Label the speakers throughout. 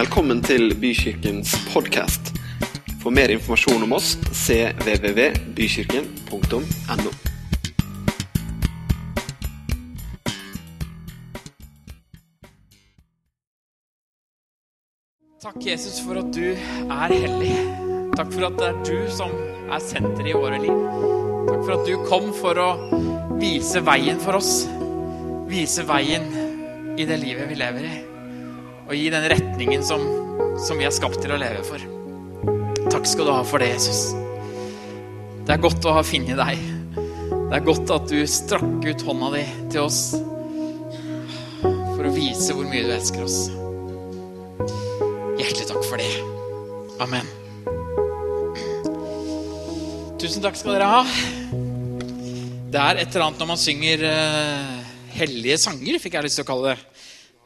Speaker 1: Velkommen til Bykirkens podkast. For mer informasjon om oss cvvvbykirken.no.
Speaker 2: Takk, Jesus, for at du er hellig. Takk for at det er du som er senteret i våre liv. Takk for at du kom for å vise veien for oss. Vise veien i det livet vi lever i. Og gi den retningen som, som vi er skapt til å leve for. Takk skal du ha for det, Jesus. Det er godt å ha funnet deg. Det er godt at du strakk ut hånda di til oss for å vise hvor mye du elsker oss. Hjertelig takk for det. Amen. Tusen takk skal dere ha. Det er et eller annet når man synger uh, hellige sanger, fikk jeg lyst til å kalle det.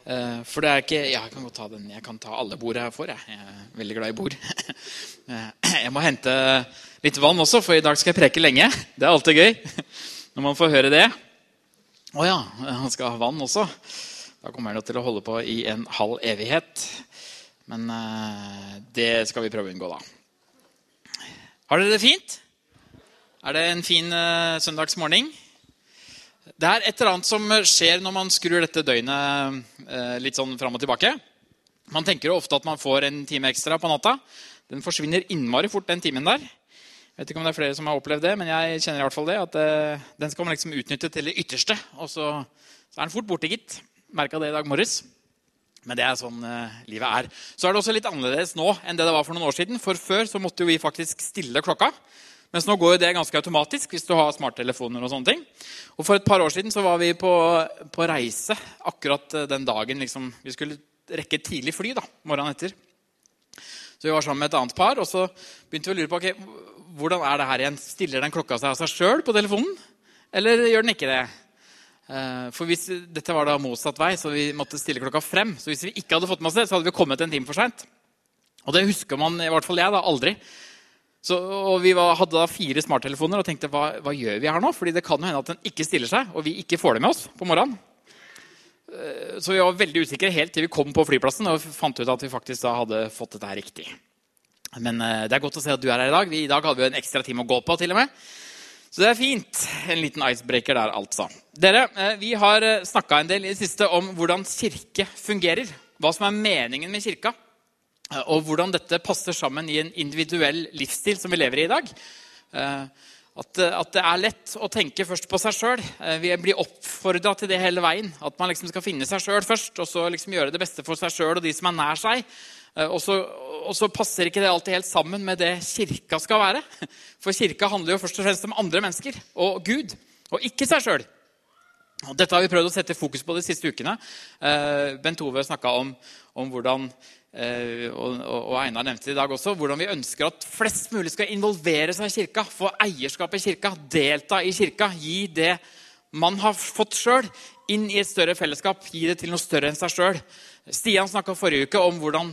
Speaker 2: Uh, for det er ikke Ja, jeg kan godt ta den. Jeg kan ta alle bord jeg får. Jeg, jeg er veldig glad i bord. uh, jeg må hente litt vann også, for i dag skal jeg preke lenge. Det er alltid gøy når man får høre det. Å ja, han skal ha vann også. Da kommer han til å holde på i en halv evighet. Men uh, det skal vi prøve å unngå, da. Har dere det fint? Er det en fin søndagsmorgen? Det er et eller annet som skjer når man skrur dette døgnet uh, litt sånn fram og tilbake. Man tenker jo ofte at man får en time ekstra på natta. Den forsvinner innmari fort, den timen der. Jeg vet ikke om det er flere som har opplevd det, men jeg kjenner i hvert fall det, at den skal man liksom utnytte til det ytterste. Og så, er den fort borte, gitt. Merka det i dag morges. Men det er sånn uh, livet er. Så er det også litt annerledes nå enn det det var for noen år siden. For før så måtte jo vi faktisk stille klokka. Mens nå går jo det ganske automatisk hvis du har smarttelefoner. Og sånne ting. Og for et par år siden så var vi på, på reise akkurat den dagen liksom, vi skulle rekke tidlig fly. da, morgenen etter. Så vi var sammen med et annet par, og så begynte vi å lure på okay, hvordan er det her igjen. Stiller den klokka seg av seg sjøl på telefonen, eller gjør den ikke det? For hvis, Dette var da motsatt vei, så vi måtte stille klokka frem. Så hvis vi ikke hadde fått med oss det, så hadde vi kommet en time for seint. Og det husker man, i hvert fall jeg, da, aldri. Så, og Vi var, hadde da fire smarttelefoner og tenkte hva, hva, gjør vi her nå? Fordi det kan jo hende at den ikke stiller seg, og vi ikke får det med oss på morgenen. Så vi var veldig usikre helt til vi kom på flyplassen og fant ut at vi faktisk da hadde fått dette her riktig. Men det er godt å se at du er her i dag. Vi, I dag hadde vi en ekstra time å gå på. til og med. Så det er fint. En liten icebreaker der, altså. Dere, Vi har snakka en del i det siste om hvordan kirke fungerer. Hva som er meningen med kirka. Og hvordan dette passer sammen i en individuell livsstil som vi lever i i dag. At, at det er lett å tenke først på seg sjøl. Vi blir oppfordra til det hele veien. At man liksom skal finne seg sjøl først, og så liksom gjøre det beste for seg sjøl og de som er nær seg. Og så, og så, passer ikke det alltid helt sammen med det kirka skal være. For kirka handler jo først og fremst om andre mennesker og Gud, og ikke seg sjøl. Dette har vi prøvd å sette fokus på de siste ukene. Bent Ove snakka om, om, hvordan og, og Einar nevnte det i dag også, hvordan vi ønsker at flest mulig skal involvere seg i kirka, få eierskap i kirka, delta i kirka, gi det man har fått sjøl, inn i et større fellesskap. Gi det til noe større enn seg sjøl. Stian snakka forrige uke om hvordan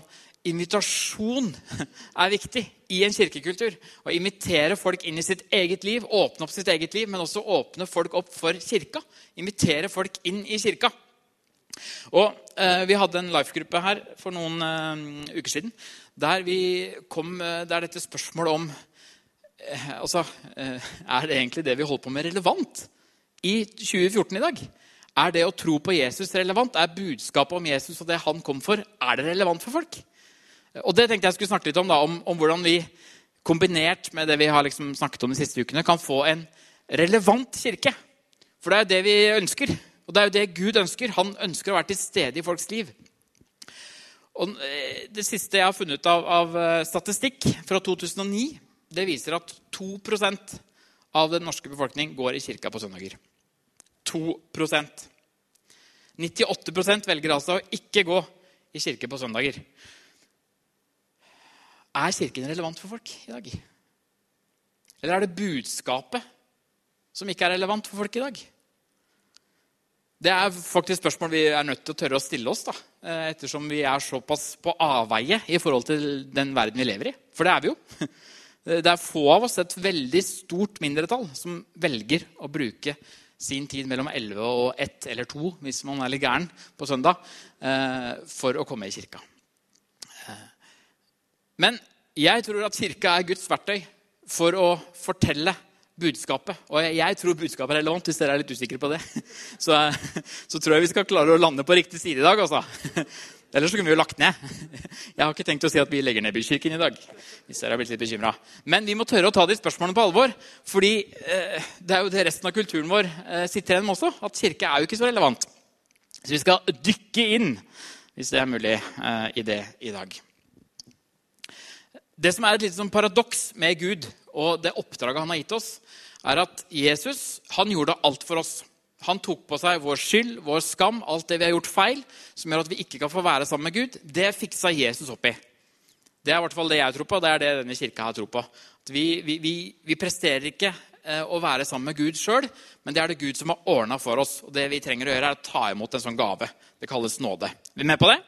Speaker 2: invitasjon er viktig i en kirkekultur. Å invitere folk inn i sitt eget liv, åpne opp sitt eget liv, men også åpne folk opp for kirka. Invitere folk inn i kirka. Og eh, Vi hadde en life-gruppe her for noen eh, uker siden der vi kom eh, der dette spørsmålet om altså, Er det egentlig det vi holder på med, relevant i 2014 i dag? Er det å tro på Jesus relevant? Er budskapet om Jesus og det han kom for, er det relevant for folk? Og Det tenkte jeg skulle snakke litt om, da, om, om hvordan vi kombinert med det vi har liksom snakket om de siste ukene, kan få en relevant kirke. For det er jo det vi ønsker. Og det er jo det Gud ønsker. Han ønsker å være til stede i folks liv. Og Det siste jeg har funnet av, av statistikk fra 2009, det viser at 2% av den norske befolkning går i kirka på søndager. 2% 98% velger altså å ikke gå i kirke på søndager. Er Kirken relevant for folk i dag? Eller er det budskapet som ikke er relevant for folk i dag? Det er faktisk spørsmål vi er nødt til å tørre å stille oss. da, Ettersom vi er såpass på avveie i forhold til den verden vi lever i. For det er vi jo. Det er få av oss, et veldig stort mindretall, som velger å bruke sin tid mellom 11 og 1 eller 2 hvis man er litt gæren på søndag, for å komme i kirka. Men jeg tror at kirka er Guds verktøy for å fortelle budskapet. Og jeg tror budskapet er relevant, hvis dere er litt usikre på det. Så, så tror jeg vi skal klare å lande på riktig side i dag. Altså. Ellers så kunne vi jo lagt ned. Jeg har ikke tenkt å si at vi legger ned Bykirken i dag. hvis dere har blitt litt bekymret. Men vi må tørre å ta de spørsmålene på alvor. fordi eh, det er jo det resten av kulturen vår eh, sitter igjen med også. At kirke er jo ikke så relevant. Så vi skal dykke inn, hvis det er mulig, eh, i det i dag. Det som er et lite sånn paradoks med Gud og det oppdraget han har gitt oss, er at Jesus han gjorde alt for oss. Han tok på seg vår skyld, vår skam, alt det vi har gjort feil, som gjør at vi ikke kan få være sammen med Gud. Det fiksa Jesus opp i. Det er i hvert fall det jeg tror på, og det er det denne kirka har tror på. Vi, vi, vi, vi, presterer ikke eh, å være sammen med Gud sjøl, men det er det Gud som har ordna for oss. Og det vi trenger å gjøre, er å ta imot en sånn gave. Det kalles nåde. Er vi med på det?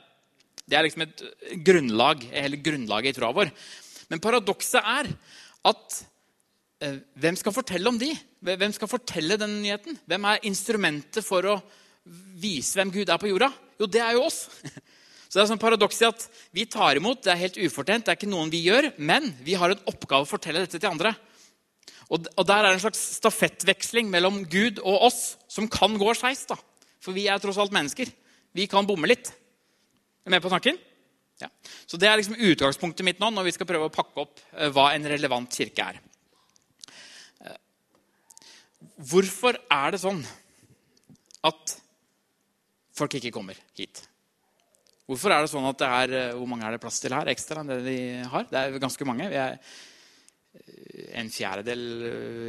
Speaker 2: Det er liksom et grunnlag, hele grunnlaget i troa vår. Men paradokset er at eh, hvem skal fortelle om de? Hvem skal fortelle denne nyheten? Hvem er instrumentet for å vise hvem Gud er på jorda? Jo, det er jo oss. Så det er sånn paradoks i at Vi tar imot, det er helt ufortjent, det er ikke noen vi gjør, men vi har en oppgave å fortelle dette til andre. Og, og der er det en slags stafettveksling mellom Gud og oss som kan gå skeis. For vi er tross alt mennesker. Vi kan bomme litt. Er du med på tanken? Ja. Så Det er liksom utgangspunktet mitt nå når vi skal prøve å pakke opp eh, hva en relevant kirke er. Eh, hvorfor er det sånn at folk ikke kommer hit? Hvorfor er det sånn at det er eh, Hvor mange er det plass til her ekstra enn det de har? Det er ganske mange. Vi er en fjerdedel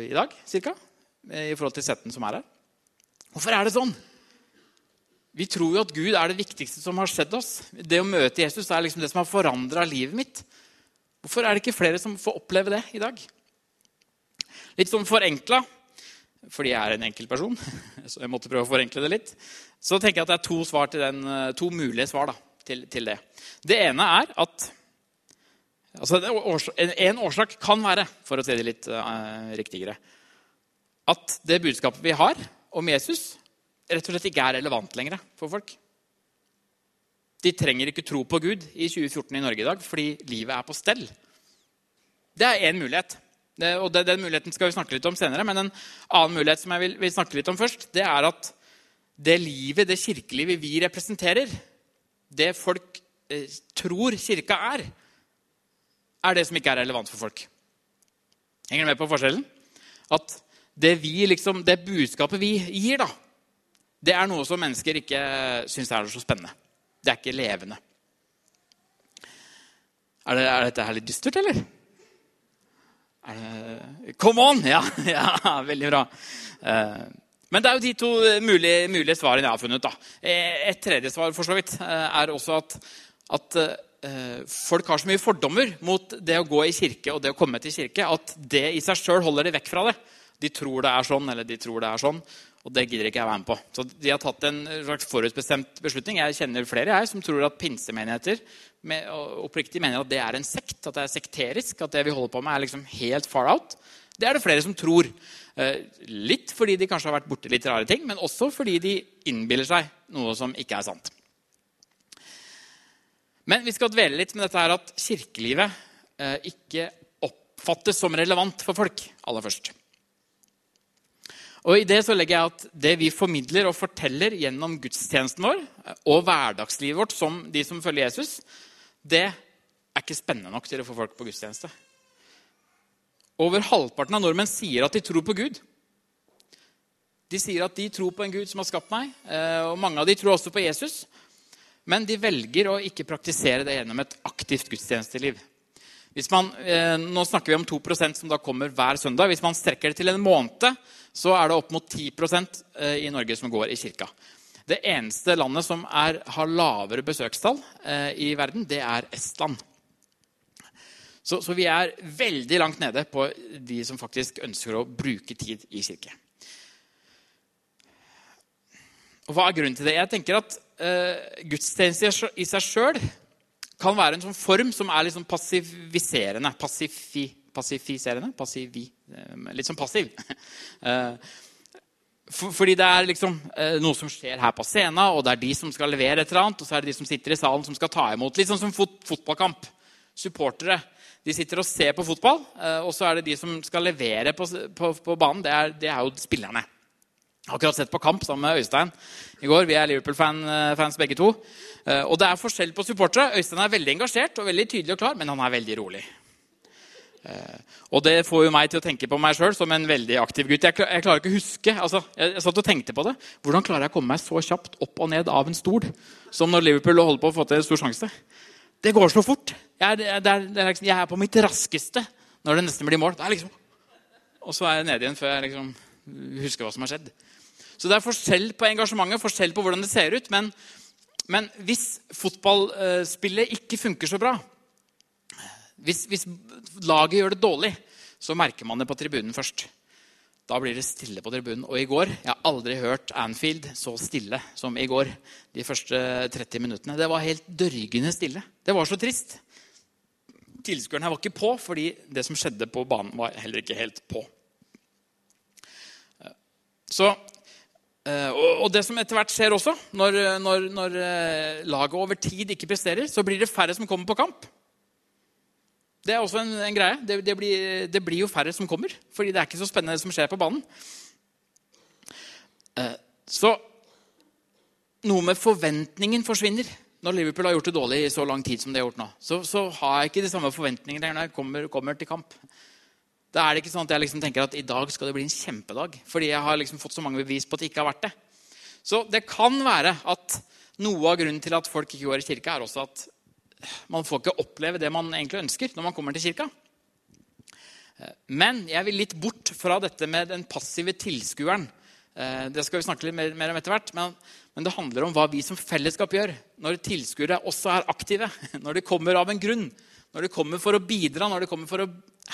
Speaker 2: i dag, cirka, i forhold til setten som er her. Hvorfor er det sånn? Vi tror jo at Gud er det viktigste som har skjedd oss. Det å møte Jesus er liksom det som har forandra livet mitt. Hvorfor er det ikke flere som får oppleve det i dag? Litt sånn forenkla, fordi jeg er en enkel person, så jeg måtte prøve å forenkle det litt, så tenker jeg at det er to, svar til den, to mulige svar da, til, til, det. Det ene er at altså En årsak kan være, for å si det litt uh, riktigere, at det budskapet vi har om Jesus, rett og slett ikke er relevant lenger for folk. De trenger ikke tro på Gud i 2014 i Norge i dag fordi livet er på stell. Det er én mulighet. Det, og det, Den muligheten skal vi snakke litt om senere. Men en annen mulighet som jeg vil, vil snakke litt om først, det er at det livet, det kirkelivet vi representerer, det folk eh, tror kirka er, er det som ikke er relevant for folk. Henger du med på forskjellen? At det, vi, liksom, det budskapet vi gir, da, det er noe som mennesker ikke syns er så spennende. Det er ikke levende. Er, det, er dette her litt dystert, eller? Det, come on! Ja, ja, veldig bra. Eh, men det er jo de to mulige, mulige svarene jeg har funnet. Da. Eh, et tredje svar for så vidt, eh, er også at, at folk har så mye fordommer mot det å gå i kirke og det å komme til kirke at det i seg sjøl holder de vekk fra det. De tror det er sånn, eller de tror det er sånn. Og det gidder ikke jeg være med på. Så de har tatt en slags forutbestemt beslutning. Jeg kjenner flere jeg, som tror at pinsemenigheter med, oppriktig mener at det er en sekt, at det er sekterisk, at det vi holder på med, er liksom helt far out. Det er det flere som tror. Eh, litt fordi de kanskje har vært borti litt rare ting, men også fordi de innbiller seg noe som ikke er sant. Men vi skal dvele litt med dette her at kirkelivet eh, ikke oppfattes som relevant for folk aller først. Og I det så legger jeg at det vi formidler og forteller gjennom gudstjenesten vår og hverdagslivet vårt som de som følger Jesus, det er ikke spennende nok til å få folk på gudstjeneste. Over halvparten av nordmenn sier at de tror på Gud. De sier at de tror på en Gud som har skapt meg, eh, og mange av de tror også på Jesus. Men de velger å ikke praktisere det gjennom et aktivt gudstjenesteliv. Man, eh, nå snakker vi om 2% som da kommer hver søndag. Hvis man strekker det til en måned, så er det opp mot 10 eh, i Norge som går i kirka. Det eneste landet som er, har lavere besøkstall eh, i verden, det er Estland. Så, så, vi er veldig langt nede på de som faktisk ønsker å bruke tid i kirke. Og Hva er grunnen til det? Jeg tenker at uh, Gudstjeneste i seg sjøl kan være en sånn form som er liksom passiviserende. Passifi, passifiserende? Passivi, eh, litt sånn passiv. Eh, fordi det er liksom eh, noe som skjer her på scenen, og det er de som skal levere et eller annet, og så er det de som sitter i salen, som skal ta imot. Litt sånn som fot fotballkamp. Supportere. De sitter og ser på fotball, og så er det de som skal levere på, på, på banen. Det er, det er, jo spillerne. Akkurat sett på kamp sammen med Øystein i går. Vi er Liverpool-fans begge to. Eh, og det er forskjell på supportere. Øystein er veldig engasjert og veldig tydelig og klar, men han er veldig rolig. Eh, og det får jo meg til å tenke på meg sjøl som en veldig aktiv gutt. Jeg, klarer ikke å huske, altså, jeg, satt og tenkte på det. Hvordan klarer jeg å komme meg så kjapt opp og ned av en stol som når Liverpool holder på å få til stor sjanse? Det går så fort. Jeg er, det er, det er liksom, jeg er, på mitt raskeste når det nesten blir mål. Liksom, og så er jeg nede igjen før jeg liksom husker hva som har skjedd. Så det er forskjell på engasjementet, forskjell på hvordan det ser ut. Men, men hvis fotballspillet ikke funker så bra, hvis, hvis, laget gjør det dårlig, så merker man det på tribunen først. Da blir det stille på tribunen. Og i går Jeg har aldri hørt Anfield så stille som i går. De første 30 minuttene. Det var helt dørgende stille. Det var så trist. Tilskuerne var ikke på, fordi det som skjedde på banen, var heller ikke helt på. Så, eh, og det som etter hvert skjer også, når, når, når eh, laget over tid ikke presterer, så blir det færre som kommer på kamp. Det er også en, en greie. Det, det, blir, det, blir, jo færre som kommer. Fordi det er ikke så spennende det som skjer på banen. Eh, så noe med forventningen forsvinner. Når Liverpool har gjort det dårlig i så lang tid som de har gjort nå, så, så har jeg ikke de samme forventningene når jeg kommer, kommer, til kamp. Da er det ikke sånn at jeg liksom tenker at i dag skal det bli en kjempedag. Fordi jeg har liksom fått så mange bevis på at det ikke har vært det. Så det kan være at noe av grunnen til at folk ikke går i kirka, er også at man får ikke oppleve det man egentlig ønsker når man kommer til kirka. Men jeg vil litt bort fra dette med den passive tilskueren. Eh, det skal vi snakke litt mer, om etter hvert. Men, det handler om hva vi som fellesskap gjør når tilskuere også er aktive. Når de kommer av en grunn, når de kommer for å bidra, når de kommer for å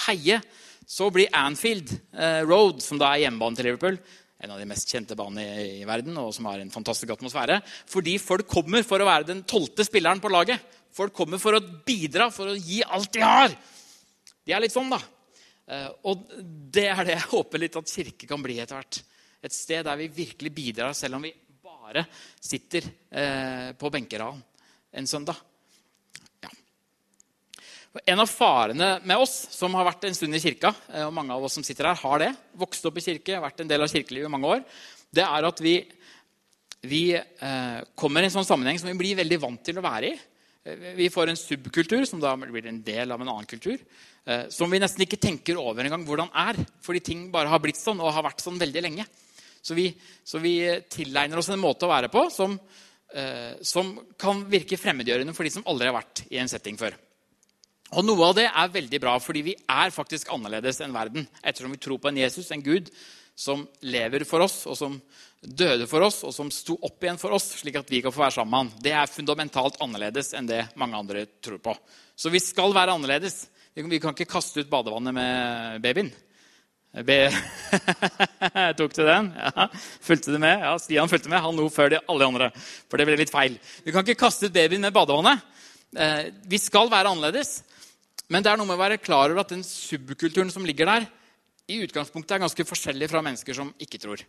Speaker 2: heie. Så blir Anfield eh, Road, som da er hjemmebanen til Liverpool, en av de mest kjente banene i, i, verden, og som har en fantastisk atmosfære. Fordi folk kommer for å være den tolvte spilleren på laget. Folk kommer for å bidra, for å gi alt de har. De er litt sånn, da. Eh, og det er det jeg håper litt at kirke kan bli etter hvert. Et sted der vi virkelig bidrar, selv om vi bare sitter eh, på benkeraden en søndag. En av farene med oss som har vært en stund i kirka, eh, og mange av oss som sitter her, har det, vokst opp i kirke, vært en del av kirkelivet i mange år, det er at vi, vi kommer i en sånn sammenheng som vi blir veldig vant til å være i. Vi får en subkultur, som da blir en del av en annen kultur. Eh, som vi nesten ikke tenker over engang hvordan er. Fordi ting bare har blitt sånn og har vært sånn veldig lenge. Så vi, så vi tilegner oss en måte å være på som, eh, som kan virke fremmedgjørende for de som aldri har vært i en setting før. Og Noe av det er veldig bra, fordi vi er faktisk annerledes enn verden. Ettersom vi tror på en Jesus, en Gud, som lever for oss, og som døde for oss, og som sto opp igjen for oss, slik at vi kan få være sammen med han. Det er fundamentalt annerledes enn det mange andre tror på. Så vi skal være annerledes. Vi kan ikke kaste ut badevannet med babyen. Be Tok du den? Ja. Fulgte du med? Ja, Stian fulgte med. Han lo før de alle andre. For det ble litt feil. Vi kan ikke kaste ut babyen med badevannet. Eh, vi skal være annerledes. Men det er noe med å være klar over at den subkulturen som ligger der, i utgangspunktet er ganske forskjellig fra mennesker som ikke tror.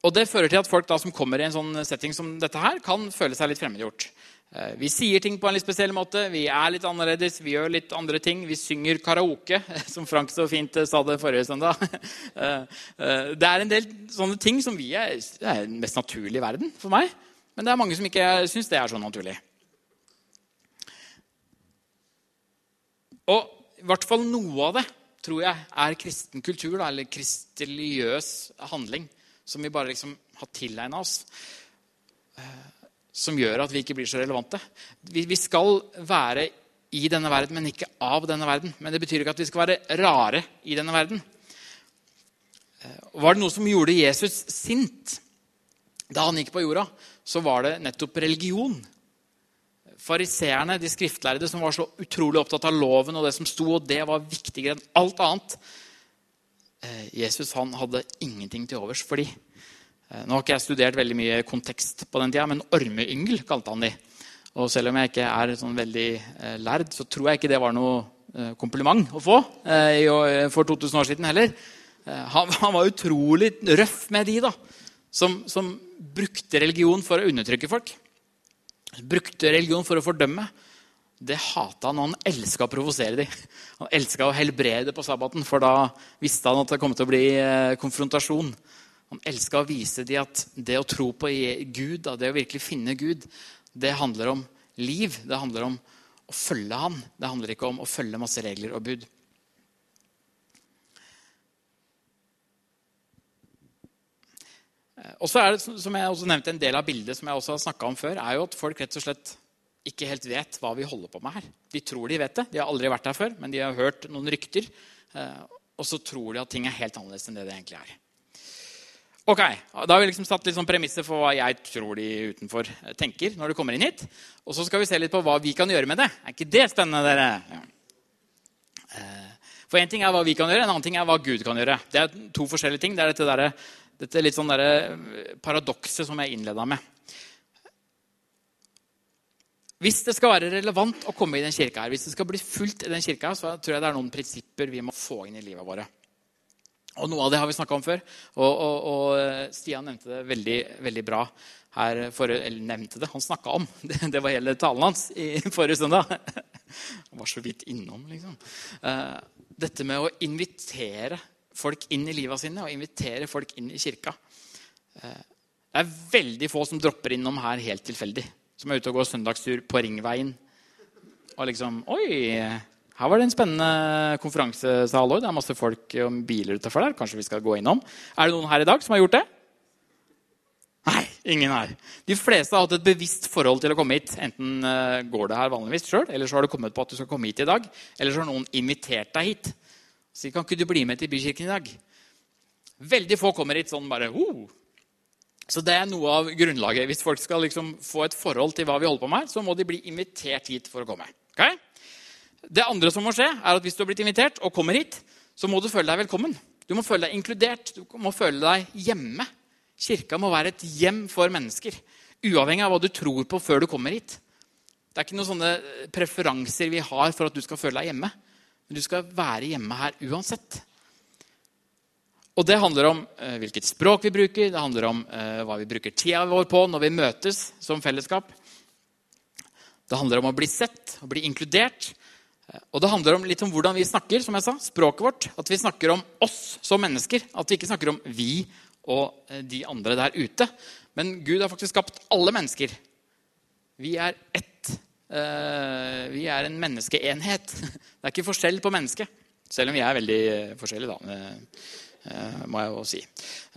Speaker 2: Og Det fører til at folk da, som kommer i en sånn setting som dette her, kan føle seg litt fremmedgjort. Eh, vi sier ting på en litt spesiell måte, vi er litt annerledes, vi gjør litt andre ting. Vi synger karaoke, som Frank så fint eh, sa det forrige søndag. Eh, det er en del sånne ting som vi er, er mest naturlig i verden for meg. Men det er mange som ikke syns det er så naturlig. Og i hvert fall noe av det tror jeg er kristen kultur, da, eller kristeligøs handling, som vi bare liksom har tilegna oss. Eh, som gjør at vi ikke blir så relevante. Vi, vi, skal være i denne verden, men ikke av denne verden. Men det betyr ikke at vi skal være rare i denne verden. Eh, var det noe som gjorde Jesus sint da han gikk på jorda, så var det nettopp religion fariseerne, de skriftlærde, som var så utrolig opptatt av loven og det som sto, og det var viktigere enn alt annet. Eh, Jesus han hadde ingenting til overs for de. Eh, nå har ikke jeg studert veldig mye kontekst på den tida, men ormeyngel kalte han de. Og selv om jeg ikke er sånn veldig eh, lærd, så tror jeg ikke det var noe kompliment å få for 2000 år siden heller. Han, var utrolig røff med de da, som, som brukte religion for å undertrykke folk. Brukte religion for å fordømme. Det hata han, og han elska å provosere dem. Han elska å helbrede på sabbaten, for da visste han at det kom til å bli eh, konfrontasjon. Han elska å vise dem at det å tro på Gud, det å virkelig finne Gud, det handler om liv. Det handler om å følge Han. Det handler ikke om å følge masse regler og bud. Og så er det, som jeg også nevnte, En del av bildet som jeg også har snakka om før, er jo at folk rett og slett ikke helt vet hva vi holder på med her. De tror de vet det. De har aldri vært her før, men de har hørt noen rykter. Eh, og så tror de at ting er helt annerledes enn det det egentlig er. Ok, Da har vi liksom satt litt sånn premisser for hva jeg tror de utenfor tenker. når de kommer inn hit. Og så skal vi se litt på hva vi kan gjøre med det. Er ikke det spennende, dere? Eh, for én ting er hva vi kan gjøre, en annen ting er hva Gud kan gjøre. Det er to forskjellige ting. Det er dette, der, dette litt sånn eh, paradokset som jeg innleda med. Hvis det skal være relevant å komme i den kirka her, hvis det skal bli fullt i den kirka, så tror jeg det er noen prinsipper vi må få inn i livet våre. Og Noe av det har vi snakka om før. Og, og, og, eh, Stian nevnte det veldig, veldig bra her for, Eller nevnte det, han snakka om. Det, det, var hele talen hans i forrige søndag. Han var så vidt innom, liksom. Uh, dette med å invitere folk inn i livet sine og invitere folk inn i kirka. Uh, det er veldig få som dropper innom her helt tilfeldig som er ute og går søndagstur på Ringveien. Og liksom Oi, her var det en spennende konferansesal òg. Det er masse folk og biler utafor der. Kanskje vi skal gå innom. Er det noen her i dag som har gjort det? Nei, ingen her. De fleste har hatt et bevisst forhold til å komme hit. Enten uh, går det her vanligvis sjøl, eller så har du kommet på at du skal komme hit i dag. Eller så har noen invitert deg hit. Så kan ikke du bli med til Bykirken i dag? Veldig få kommer hit sånn bare oh, så det er noe av grunnlaget. Hvis folk skal liksom få et forhold til hva vi holder på med, så må de bli invitert hit for å komme. Okay? Det andre som må skje, er at hvis du har blitt invitert og kommer hit, så må du føle deg velkommen. Du må føle deg inkludert. Du må føle deg hjemme. Kirka må være et hjem for mennesker. Uavhengig av hva du tror på før du kommer hit. Det er ikke noen sånne preferanser vi har for at du skal føle deg hjemme. Men du skal være hjemme her uansett. Og det handler om eh, hvilket språk vi bruker, det handler om eh, hva vi bruker tida vår på når vi møtes som fellesskap. Det handler om å bli sett og bli inkludert. Eh, og det handler om litt om hvordan vi snakker, som jeg sa, språket vårt. At vi snakker om oss som mennesker. At vi ikke snakker om vi og de andre der ute. Men Gud har faktisk skapt alle mennesker. Vi er ett. Eh, vi er en menneskeenhet. Det er ikke forskjell på mennesket. Selv om vi er veldig eh, forskjellige, da. Eh, må jeg jo si.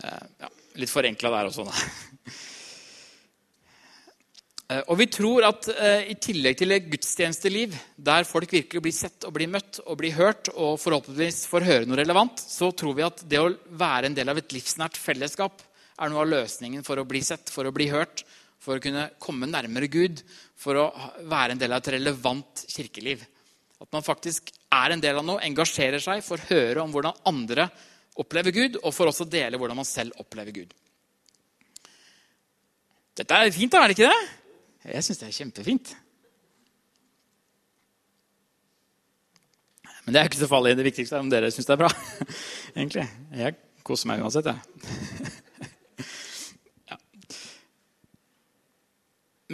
Speaker 2: Ja, litt forenkla der også, da. Og vi tror at i tillegg til et gudstjenesteliv der folk virkelig blir sett og blir møtt og blir hørt, og forhåpentligvis får høre noe relevant, så tror vi at det å være en del av et livsnært fellesskap er noe av løsningen for å bli sett, for å bli hørt, for å kunne komme nærmere Gud, for å være en del av et relevant kirkeliv. At man faktisk er en del av noe, engasjerer seg, får høre om hvordan andre opplever Gud, og for også å dele hvordan man selv opplever Gud. Dette er fint, da, er det ikke det? Jeg syns det er kjempefint. Men det er ikke så farlig. Det viktigste er om dere syns det er bra. Egentlig. Jeg koser meg uansett, jeg.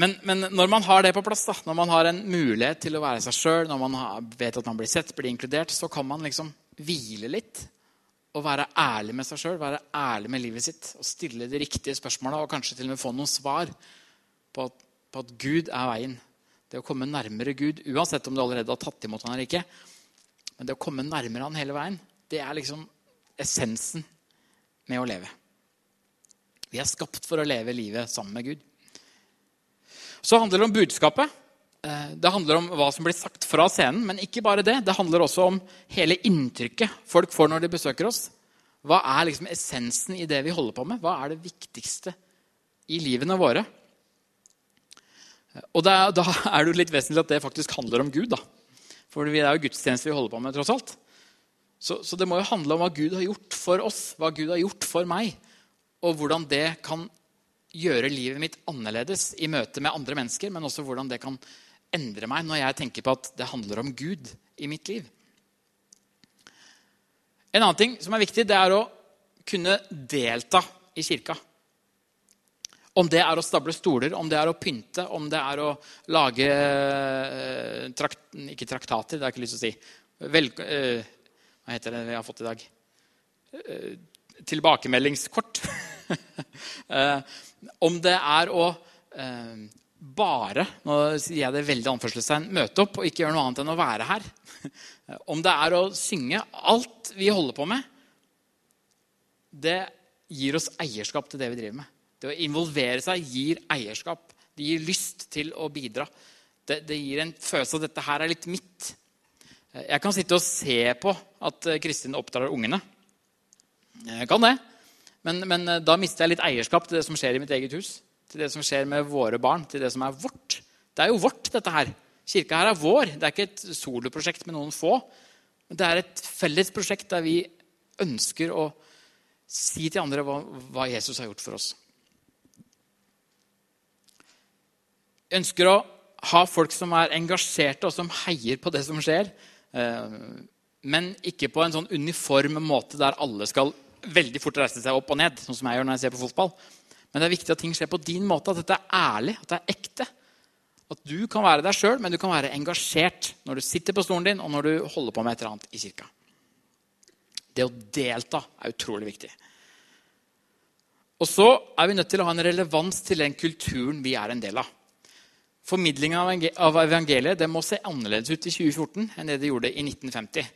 Speaker 2: Men, men, når man har det på plass, da, når man har en mulighet til å være seg sjøl, når man har, vet at man blir sett, blir inkludert, så kan man liksom hvile litt Og være ærlig med seg sjøl, være ærlig med livet sitt og stille de riktige spørsmåla og kanskje til og med få noen svar på at, på at, Gud er veien. Det å komme nærmere Gud, uansett om du allerede har tatt imot han eller ikke, men det å komme nærmere han hele veien, det er liksom essensen med å leve. Vi er skapt for å leve livet sammen med Gud. Så handler det om budskapet. Eh, det handler om hva som blir sagt fra scenen, men ikke bare det. Det handler også om hele inntrykket folk får når de besøker oss. Hva er liksom essensen i det vi holder på med? Hva er det viktigste i livene våre? Og da, da er det jo litt vesentlig at det faktisk handler om Gud. da. For det er jo gudstjeneste vi holder på med. tross alt. Så, så, det må jo handle om hva Gud har gjort for oss, hva Gud har gjort for meg. Og hvordan det kan gjøre livet mitt annerledes i møte med andre mennesker, men også hvordan det kan endre meg når jeg tenker på at det handler om Gud i mitt liv. En annen ting som er viktig, det er å kunne delta i kirka. Om det er å stable stoler, om det er å pynte, om det er å lage eh, trakt, Ikke traktater, det har jeg ikke lyst til å si. Vel, eh, hva heter det vi har fått i dag? Eh, tilbakemeldingskort. Eh, om det er å eh, bare nå sier jeg det veldig anførselstegn, møte opp og ikke gjøre noe annet enn å være her. Om det er å synge Alt vi holder på med, det gir oss eierskap til det vi driver med. Det å involvere seg gir eierskap. Det gir lyst til å bidra. Det, det gir en følelse at dette her er litt mitt. Jeg kan sitte og se på at Kristin oppdrar ungene. Jeg kan det. Men, men, eh, da mister jeg litt eierskap til det som skjer i mitt eget hus. Til det som skjer med våre barn, til det som er vårt. Det er jo vårt, dette her. Kirka her er vår. Det er ikke et soloprosjekt med noen få. Men det er et felles prosjekt der vi ønsker å si til andre hva, hva Jesus har gjort for oss. Jeg ønsker å ha folk som er engasjerte, og som heier på det som skjer. Eh, men ikke på en sånn uniform måte der alle skal veldig fort reise seg opp og ned, sånn som jeg gjør når jeg ser på fotball. Men det er viktig at ting skjer på din måte, at dette er ærlig, at det er ekte. At du kan være deg sjøl, men du kan være engasjert når du sitter på stolen din, og når du holder på med et eller annet i kirka. Det å delta er utrolig viktig. Og så er vi nødt til å ha en relevans til den kulturen vi er en del av. Formidlinga av evangeliet må se annerledes ut i 2014 enn det det gjorde i 1950.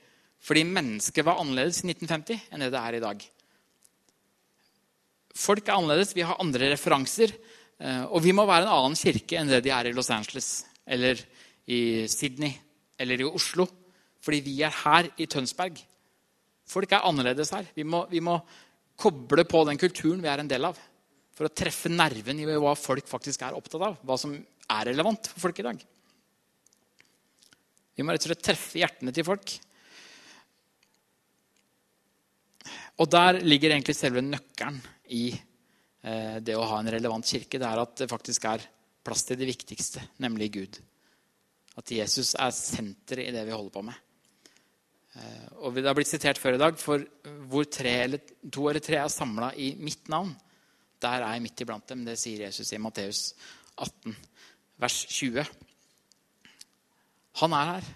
Speaker 2: Fordi mennesket var annerledes i 1950 enn det det er i dag. Folk er annerledes, vi har andre referanser. Eh, og vi må være en annen kirke enn det de er i Los Angeles eller i Sydney eller i Oslo. Fordi vi er her i Tønsberg. Folk er annerledes her. Vi må, vi må koble på den kulturen vi er en del av. For å treffe nerven i hva folk faktisk er opptatt av. Hva som er relevant for folk i dag. Vi må rett og slett treffe hjertene til folk. Og der ligger egentlig selve nøkkelen i eh, det å ha en relevant kirke. Det er at det faktisk er plass til det viktigste, nemlig Gud. At Jesus er senteret i det vi holder på med. Eh, og Det har blitt sitert før i dag, for hvor eller, to eller tre er samla i mitt navn, der er jeg midt iblant dem. Det sier Jesus i Matteus 18, vers 20. Han er her.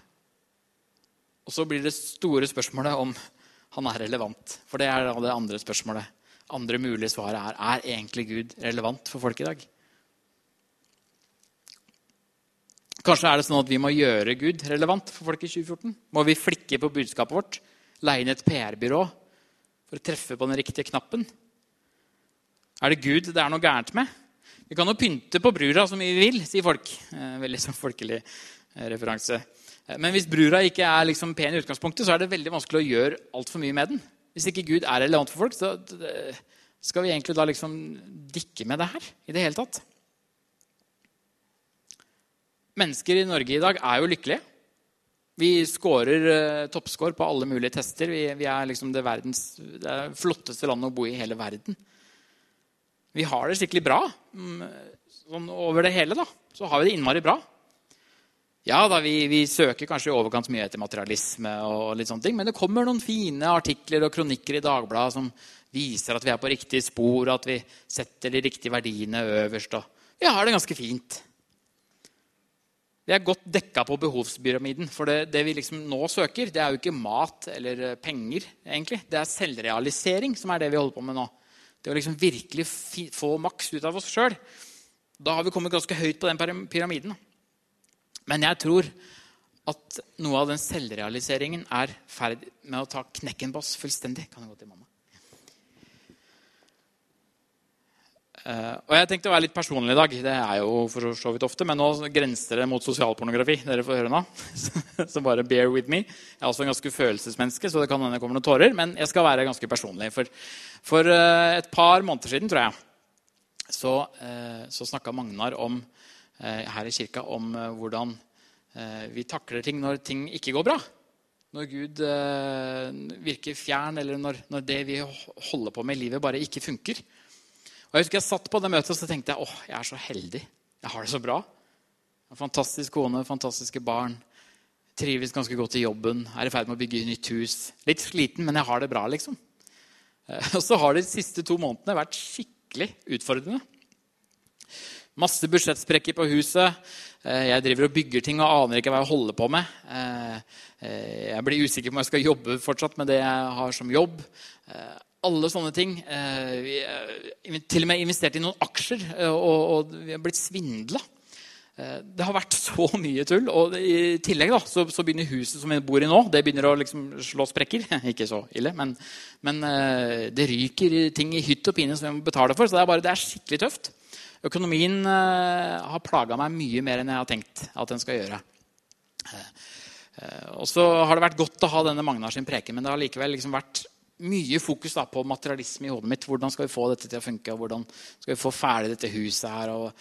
Speaker 2: Og så blir det store spørsmålet om han er relevant. For det er det andre spørsmålet. Andre mulige svaret er er egentlig Gud relevant for folk i dag. Kanskje er det sånn at vi må gjøre Gud relevant for folk i 2014? Må vi flikke på budskapet vårt? Leie inn et PR-byrå for å treffe på den riktige knappen? Er det Gud det er noe gærent med? Vi kan jo pynte på brura mye vi vil, sier folk. Eh, veldig sånn folkelig eh, referanse. Men hvis brura ikke er liksom pen i utgangspunktet, så er det veldig vanskelig å gjøre altfor mye med den. Hvis ikke Gud er relevant for folk, så skal vi egentlig da liksom dikke med det her i det hele tatt. Mennesker i Norge i dag er jo lykkelige. Vi scorer uh, toppscore på alle mulige tester. Vi, vi er liksom det, verdens, det flotteste landet å bo i i hele verden. Vi har det skikkelig bra. Mm, sånn over det hele da, så har vi det innmari bra. Ja, da, vi, vi, søker kanskje i overkant mye etter materialisme, og litt sånne ting, men det kommer noen fine artikler og kronikker i Dagbladet som viser at vi er på riktig spor, og at vi setter de riktige verdiene øverst. og Vi har det ganske fint. Vi er godt dekka på behovspyramiden. For det, det, vi liksom nå søker, det er jo ikke mat eller penger. egentlig. Det er selvrealisering som er det vi holder på med nå. Det å liksom virkelig få maks ut av oss sjøl. Da har vi kommet ganske høyt på den pyramiden. Men jeg tror at noe av den selvrealiseringen er ferdig med å ta knekken på oss fullstendig. Kan jeg gå til mamma? Uh, og Jeg tenkte å være litt personlig i dag. Det er jo for så vidt ofte, Men nå grenser det mot sosialpornografi. Dere får høre nå. så bare bear with me. Jeg er også en ganske følelsesmenneske, så det kan hende det kommer noen tårer. Men jeg skal være ganske personlig. For, for uh, et par måneder siden, tror jeg, så, uh, så snakka Magnar om her i kirka om eh, hvordan eh, vi takler ting når ting ikke går bra. Når Gud virker fjern, eller når, det vi holder på med i livet, bare ikke funker. Og Jeg husker jeg satt på det møtet og så tenkte jeg, åh, jeg er så heldig. Jeg har det så bra. Fantastisk kone, fantastiske barn. trives ganske godt i jobben, er i ferd med å bygge nytt hus. Litt sliten, men jeg har det bra, liksom. Eh, og så har de siste to månedene vært skikkelig utfordrende. Masse budsjettsprekker på huset. Eh, jeg driver og bygger ting og aner ikke hva jeg holder på med. Jeg blir usikker på om jeg skal jobbe fortsatt med det jeg har som jobb. Alle sånne ting. Vi har til og med investert i noen aksjer, og vi har blitt svindla. Eh, det har vært så mye tull. Og i tillegg da, så, så begynner huset som vi bor i nå, det begynner å liksom slå sprekker. Ikke så ille, men, men, eh, det ryker ting i hytt og pine som vi må betale for. Så det er, bare, det er skikkelig tøft. Økonomien eh, har plaga meg mye mer enn jeg har tenkt at den skal gjøre. Og så har det vært godt å ha denne Magnar sin preken, men det har likevel liksom vært mye fokus da, på materialisme i hodet mitt. Hvordan skal vi få dette til å funke? og Hvordan skal vi få ferdig dette huset her? og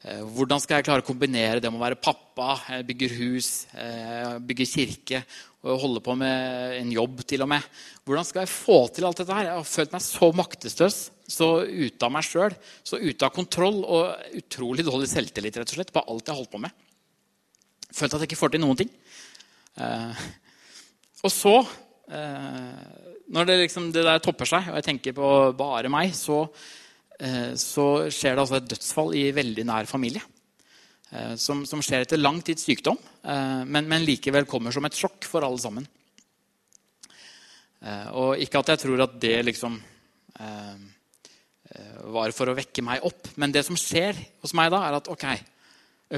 Speaker 2: Eh, hvordan skal jeg klare å kombinere det med å være pappa, bygge hus, eh, bygge kirke og holde på med en jobb til og med? Hvordan skal jeg få til alt dette her? Jeg har følt meg så maktesløs, så ute av meg sjøl, så ute av kontroll og utrolig dårlig selvtillit rett og slett, på alt jeg holdt på med. Følt at jeg ikke får til noen ting. Eh, og så, når det, liksom, det der topper seg, og jeg tenker på bare meg, så Eh, så skjer det altså et dødsfall i veldig nær familie. Eh, som, som skjer etter lang tids sykdom, eh, men, men, likevel kommer som et sjokk for alle sammen. Og ikke at jeg tror at det liksom var for å vekke meg opp. Men det som skjer hos meg da, er at ok,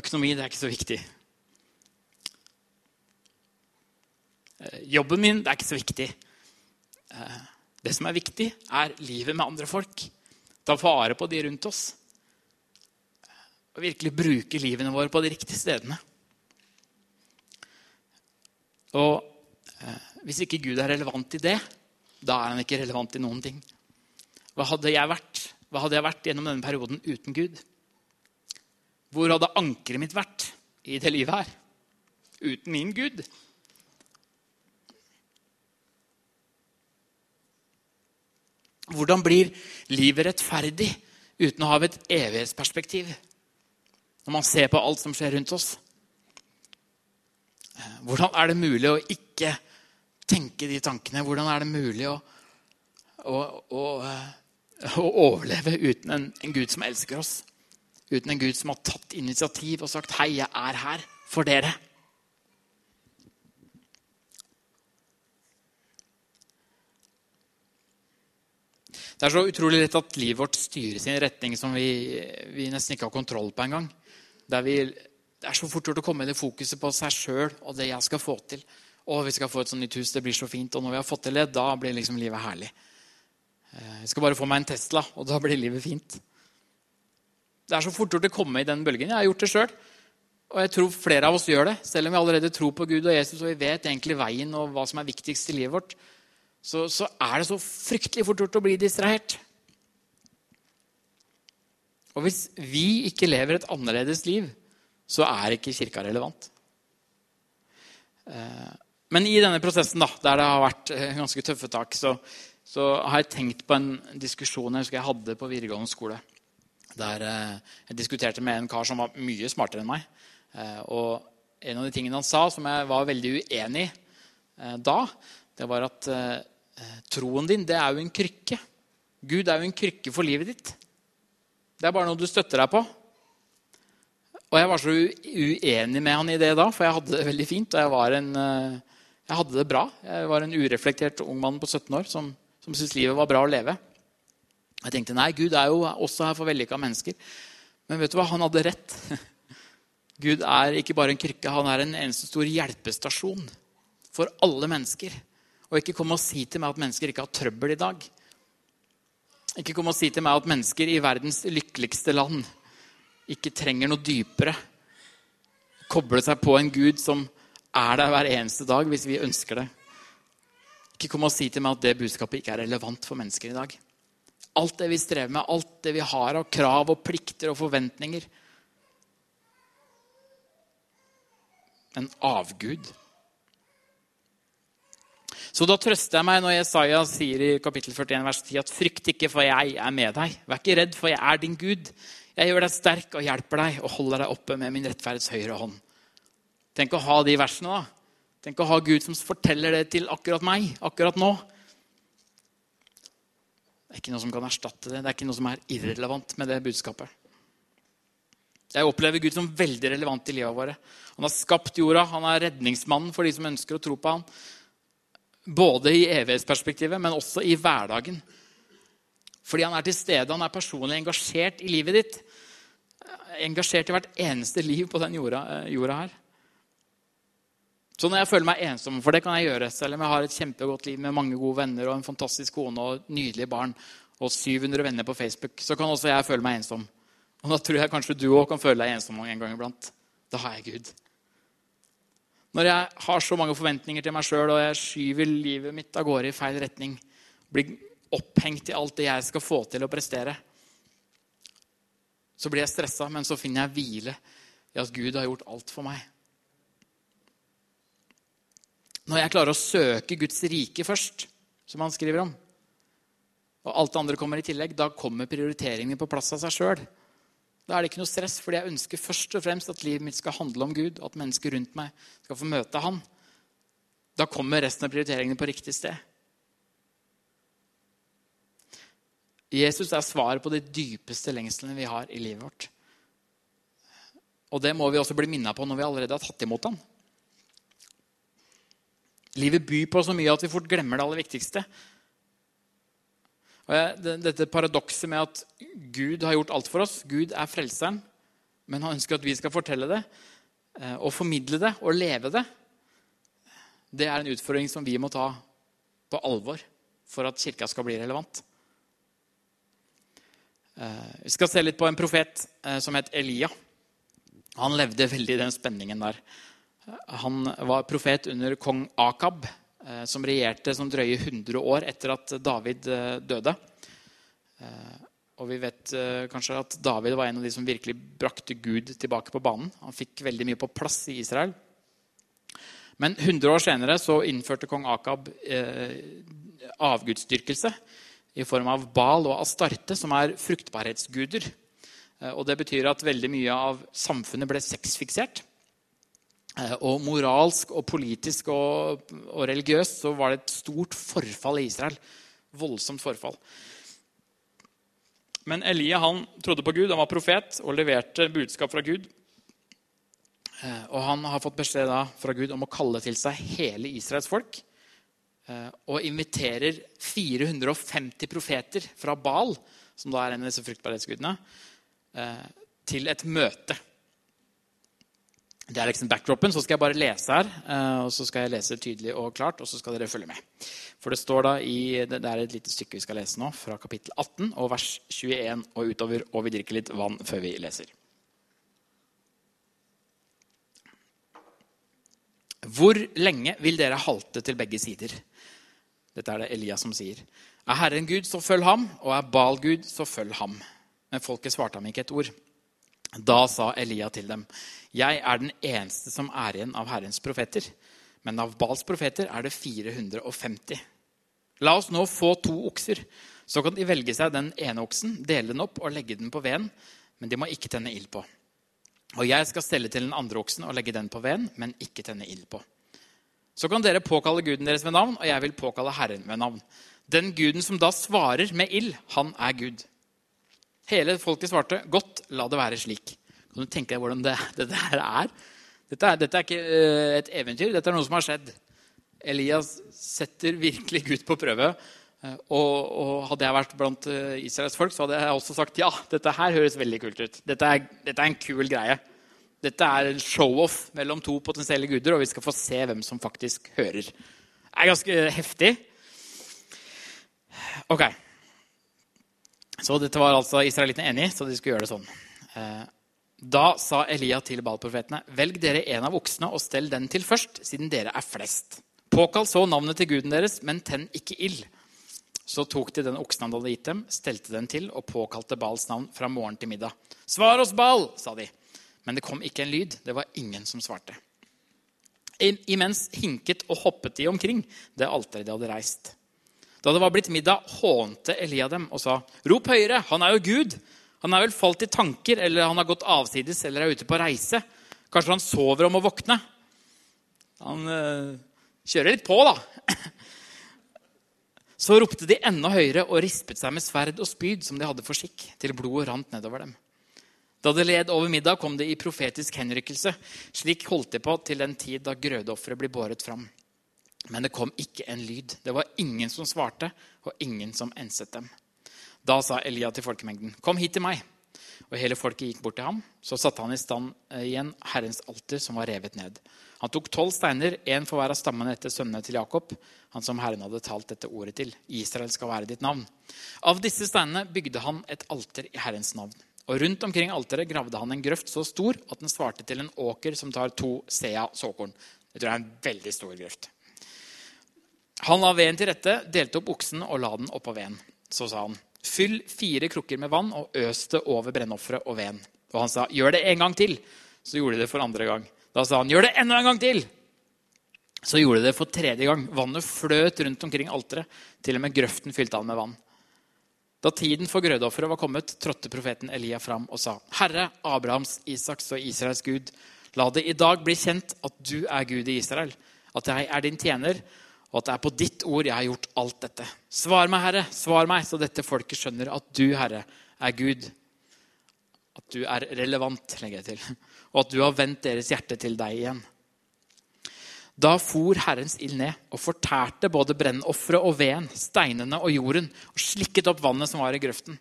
Speaker 2: økonomi det er ikke så viktig. Jobben min det er ikke så viktig. Det som er viktig, er livet med andre folk ta vare på de rundt oss. Og virkelig bruke livene våre på de riktige stedene. Og eh, hvis ikke Gud er relevant i det, da er han ikke relevant i noen ting. Hva hadde jeg vært, Hva hadde jeg vært gjennom denne perioden uten Gud? Hvor hadde ankeret mitt vært i det livet her? Uten min Gud? Hvordan blir livet rettferdig uten å ha et evighetsperspektiv? Når man ser på alt som skjer rundt oss. Eh, hvordan er det mulig å ikke tenke de tankene? Hvordan er det mulig å, å, å, eh, å overleve uten en, en, Gud som elsker oss? Uten en Gud som har tatt initiativ og sagt 'Hei, jeg er her for dere'? Det er så utrolig lett at livet vårt styres i en retning som vi, vi nesten ikke har kontroll på engang. Det er så fort gjort å komme i det fokuset på seg sjøl og det jeg skal få til. Å, vi skal få et sånt nytt hus, det blir så fint. Og når vi har fått til det, da blir liksom livet herlig. Eh, jeg skal bare få meg en Tesla, og da blir livet fint. Det er så fort gjort å komme i den bølgen. Jeg har gjort det sjøl. Og jeg tror flere av oss gjør det, selv om vi allerede tror på Gud og Jesus og vi vet egentlig veien og hva som er viktigst i livet vårt så, så er det så fryktelig fort gjort å bli distrahert. Og hvis vi ikke lever et annerledes liv, så er ikke kirka relevant. Eh, men i denne prosessen, da, der det har vært eh, ganske tøffe tak, så, så har jeg tenkt på en diskusjon jeg husker jeg hadde på videregående skole. Der eh, jeg diskuterte med en kar som var mye smartere enn meg. Og en av de tingene han sa som jeg var veldig uenig i da, det var at Eh, troen din, det er jo en krykke. Gud er jo en krykke for livet ditt. Det er bare noe du støtter deg på. Og jeg var så uenig med han i det da, for jeg hadde det veldig fint. Og jeg, en, eh, jeg hadde det bra. Jeg var en ureflektert ung mann på 17 år som, som syntes livet var bra å leve. Jeg tenkte nei, Gud er jo også her for vellykka mennesker. Men vet du hva? Han hadde rett. Gud er ikke bare en krykke, han er en eneste stor hjelpestasjon for alle mennesker. Og ikke kom og si til meg at mennesker ikke har trøbbel i dag. Ikke kom og si til meg at mennesker i verdens lykkeligste land ikke trenger noe dypere. Koble seg på en Gud som er der hver eneste dag hvis vi ønsker det. Ikke kom og si til meg at det budskapet ikke er relevant for mennesker i dag. Alt det vi strever med, alt det vi har av krav og plikter og forventninger. En avgud. Så da trøster jeg meg når Jesaja sier i kapittel 41 vers 10 at frykt ikke, for jeg er med deg. Vær ikke redd, for jeg er din Gud. Jeg gjør deg sterk og hjelper deg og holder deg oppe med min rettferds høyre hånd. Tenk å ha de versene, da. Tenk å ha Gud som forteller det til akkurat meg, akkurat nå. Det er ikke noe som kan erstatte det. Det er ikke noe som er irrelevant med det budskapet. Jeg opplever Gud som veldig relevant i livet våre. Han har skapt jorda, han er redningsmannen for de som ønsker å tro på ham. Både i evighetsperspektivet, men også i hverdagen. Fordi han er til stede, han er personlig engasjert i livet ditt. Engasjert i hvert eneste liv på den jorda, eh, jorda her. Så når jeg føler meg ensom, for det kan jeg gjøre, selv om jeg har et kjempegodt liv med mange gode venner og en fantastisk kone og nydelige barn og 700 venner på Facebook, så kan også jeg føle meg ensom. Og da tror jeg kanskje du òg kan føle deg ensom en gang iblant. Da har jeg Gud. Når jeg har så mange forventninger til meg sjøl og jeg skyver livet mitt av gårde i feil retning, blir opphengt i alt det jeg skal få til å prestere, så blir jeg stressa, men så finner jeg hvile i at Gud har gjort alt for meg. Når jeg klarer å søke Guds rike først, som han skriver om, og alt det andre kommer i tillegg, da kommer prioriteringene på plass av seg sjøl. Da er det ikke noe stress, fordi jeg ønsker først og fremst at livet mitt skal handle om Gud, at mennesker rundt meg skal få møte Han. Da kommer resten av prioriteringene på riktig sted. Jesus er svaret på de dypeste lengslene vi har i livet vårt. Og det må vi også bli minna på når vi allerede har tatt imot ham. Livet byr på så mye at vi fort glemmer det aller viktigste. Dette paradokset med at Gud har gjort alt for oss. Gud er frelseren, men han ønsker at vi skal fortelle det eh, og formidle det og leve det. Det er en utfordring som vi må ta på alvor for at kirka skal bli relevant. Eh, vi skal se litt på en profet eh, som het Elia. Han levde veldig i den spenningen der. Han var profet under kong Akab, Eh, som regjerte som drøye 100 år etter at David eh, døde. Eh, og vi vet kanskje at David var en av de som virkelig brakte Gud tilbake på banen. Han fikk veldig mye på plass i Israel. Men 100 år senere så innførte kong Akab avgudsdyrkelse i form av Bal og Astarte, som er fruktbarhetsguder. Og Det betyr at veldig mye av samfunnet ble sexfiksert. Eh, og moralsk og politisk og, og, religiøst så var det et stort forfall i Israel. Voldsomt forfall. Men Elia han trodde på Gud, han var profet og leverte budskap fra Gud. Eh, og han har fått beskjed da fra Gud om å kalle til seg hele Israels folk. Eh, og inviterer 450 profeter fra Baal, som da er en av disse fruktbarhetsgudene, til et møte. Det er liksom backdropen. Så skal jeg bare lese her. Eh, og så skal jeg lese tydelig og klart, og så skal dere følge med. For det står da i, det er et lite stykke vi skal lese nå, fra kapittel 18 og vers 21 og utover. Og vi drikker litt vann før vi leser. Hvor lenge vil dere halte til begge sider? Dette er det Elias som sier. Er Herren Gud, så følg ham, og er Bal Gud, så følg ham. Men folket svarte ham ikke et ord. Da sa Elia til dem, 'Jeg er den eneste som er igjen av Herrens profeter.' 'Men av Bals profeter er det 450.' 'La oss nå få to okser.' Så kan de velge seg den ene oksen, dele den opp og legge den på veden, men de må ikke tenne ild på. Og jeg skal stelle til den andre oksen og legge den på veden, men ikke tenne ild på. Så kan dere påkalle guden deres ved navn, og jeg vil påkalle Herren ved navn. Den guden som da svarer med ild, han er Gud. Hele folket svarte, 'Godt, la det være slik'. Kan du tenke deg hvordan det, dette her er? Dette, er? dette er ikke uh, et eventyr, dette er noe som har skjedd. Elias setter virkelig Gud på prøve. Uh, og, og, hadde jeg vært blant uh, Israels folk, så hadde jeg også sagt ja, dette her høres veldig kult ut. Dette er, dette er en kul greie. Dette er en show-off mellom to potensielle guder, og vi skal få se hvem som faktisk hører. Det er ganske heftig. Ok. Så dette var altså israelittene enig så de skulle gjøre det sånn. Da sa Elia til Baal-profetene.: Velg dere en av oksene og stell den til først, siden dere er flest. Påkall så navnet til guden deres, men tenn ikke ild. Så tok de den oksen han hadde gitt dem, stelte den til og påkalte Baals navn fra morgen til middag. Svar oss, Baal, sa de. Men det kom ikke en lyd. Det var ingen som svarte. Imens hinket og hoppet de omkring det alteret de hadde reist. Da det var blitt middag, hånte Elia dem og sa, 'Rop høyere! Han er jo Gud!' Han er vel falt i tanker, eller han har gått avsides eller er ute på reise. Kanskje han sover om å våkne? Han øh, kjører litt på, da. Så ropte de enda høyere og rispet seg med sverd og spyd, som de hadde for skikk, til blodet rant nedover dem. Da det led over middag, kom det i profetisk henrykkelse. Slik holdt de på til den tid da grødeofferet ble båret fram. Men det kom ikke en lyd. Det var ingen som svarte, og ingen som enset dem. Da sa Elia til folkemengden, 'Kom hit til meg.' Og hele folket gikk bort til ham. Så satte han i stand eh, igjen Herrens alter, som var revet ned. Han tok tolv steiner, én for hver av stammene etter sønnene til Jakob, han som Herren hadde talt dette ordet til. Israel skal være ditt navn. Av disse steinene bygde han et alter i Herrens navn. Og rundt omkring alteret gravde han en grøft så stor at den svarte til en åker som tar to sea såkorn. Det tror jeg er en veldig stor grøft. Han la veden til rette, delte opp oksen og la den oppå veden. Så sa han, Fyll fire krukker med vann og øs det over brennofferet og veden. Og han sa, 'Gjør det en gang til.' Så gjorde de det for andre gang. Da sa han, 'Gjør det enda en gang til.' Så gjorde de det for tredje gang. Vannet fløt rundt omkring alteret. Til og med grøften fylte han med vann. Da tiden for grødofferet var kommet, trådte profeten Elia fram og sa, 'Herre, Abrahams, Isaks og Israels Gud, la det i dag bli kjent at du er Gud i Israel, at jeg er din tjener, og at det er på ditt ord jeg har gjort alt dette. Svar meg, Herre, svar meg, så dette folket skjønner at du, Herre, er Gud. At du er relevant, legger jeg til. Og at du har vendt deres hjerte til deg igjen. Da for Herrens ild ned og fortærte både brennofferet og veden, steinene og jorden, og slikket opp vannet som var i grøften.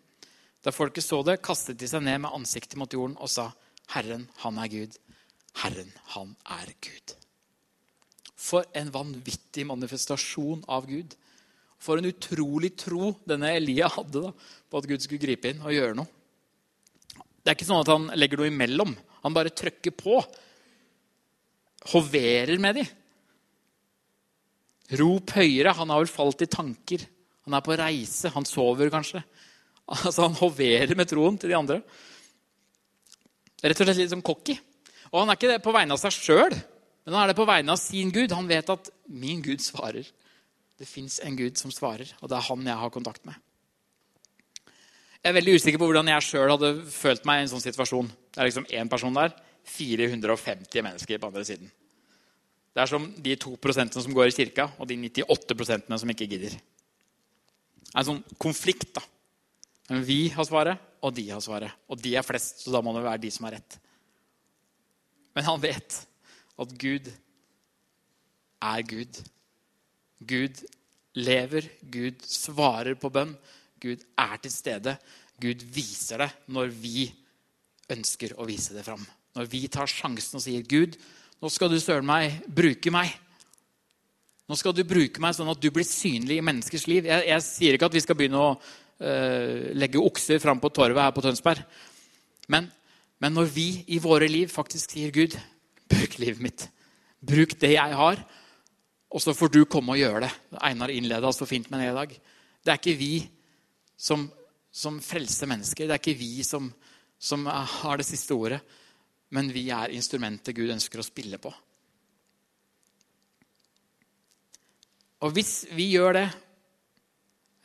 Speaker 2: Da folket så det, kastet de seg ned med ansiktet mot jorden og sa, Herren, han er Gud. Herren, han er Gud. For en vanvittig manifestasjon av Gud. For en utrolig tro denne Elia hadde da, på at Gud skulle gripe inn og gjøre noe. Det er ikke sånn at han legger noe imellom. Han bare trykker på. Hoverer med de. Rop høyere. Han har vel falt i tanker. Han er på reise. Han sover kanskje. Altså, Han hoverer med troen til de andre. Rett og slett litt sånn cocky. Og han er ikke det på vegne av seg sjøl. Men han er det på vegne av sin Gud. Han vet at min Gud svarer. Det fins en Gud som svarer, og det er han jeg har kontakt med. Jeg er veldig usikker på hvordan jeg sjøl hadde følt meg i en sånn situasjon. Det er liksom én person der, 450 mennesker på andre siden. Det er som de 2% som går i kirka, og de 98% som ikke gidder. Det er en sånn konflikt. da. Men vi har svaret, og de har svaret. Og de er flest, så da må det være de som har rett. Men han vet at Gud er Gud. Gud lever, Gud svarer på bønn. Gud er til stede. Gud viser det når vi ønsker å vise det fram. Når vi tar sjansen og sier, 'Gud, nå skal du søren meg bruke meg.' Nå skal du bruke meg sånn at du blir synlig i menneskers liv. Jeg, jeg sier ikke at vi skal begynne å uh, legge okser fram på torvet her på Tønsberg. Men, men når vi i våre liv faktisk sier, 'Gud, Bruk livet mitt. Bruk det jeg har, og så får du komme og gjøre det. Einar innleda så fint med det i dag. Det er ikke vi som, som frelser mennesker. Det er ikke vi som, som har det siste ordet. Men vi er instrumentet Gud ønsker å spille på. Og hvis vi gjør det,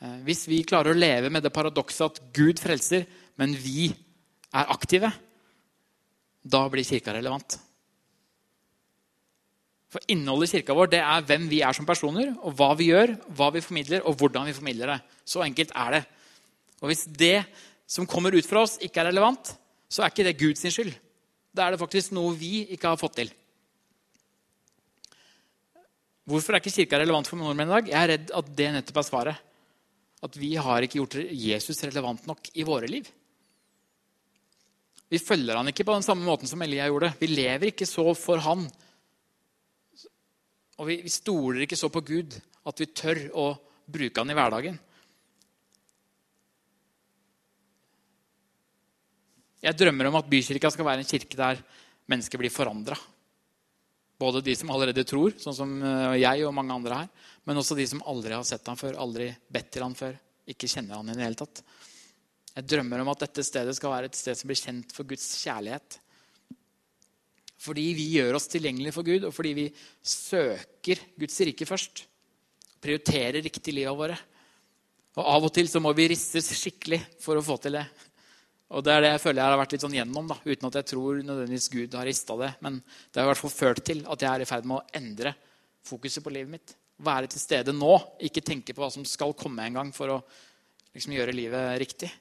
Speaker 2: eh, hvis vi klarer å leve med det paradokset at Gud frelser, men vi er aktive, da blir kirka relevant. For innholdet i kirka vår det er hvem vi er som personer, og hva vi gjør, hva vi formidler, og hvordan vi formidler det. Så enkelt er det. Og hvis det som kommer ut fra oss, ikke er relevant, så er ikke det Guds skyld. Da er det faktisk noe vi ikke har fått til. Hvorfor er ikke kirka relevant for nordmenn i dag? Jeg er redd at det nettopp er svaret. At vi har ikke gjort Jesus relevant nok i våre liv. Vi følger han ikke på den samme måten som Elia gjorde. Vi lever ikke så for han og vi, vi stoler ikke så på Gud at vi tør å bruke han i hverdagen. Jeg drømmer om at Bykirka skal være en kirke der mennesker blir forandra. Både de som allerede tror, sånn som eh, jeg og mange andre her, men også de som aldri har sett ham før, aldri bedt til ham før, ikke kjenner han i det hele tatt. Jeg drømmer om at dette stedet skal være et sted som blir kjent for Guds kjærlighet. Fordi vi gjør oss tilgjengelige for Gud, og fordi vi søker Guds rike først. Prioriterer riktig livet våre. Og Av og til så må vi ristes skikkelig for å få til det. Og det er det jeg føler jeg har vært litt sånn gjennom, da, uten at jeg tror nødvendigvis Gud har rista det. Men det har i hvert fall ført til at jeg er i ferd med å endre fokuset på livet mitt. Være til stede nå, ikke tenke på hva som skal komme en gang for å liksom, gjøre livet riktig.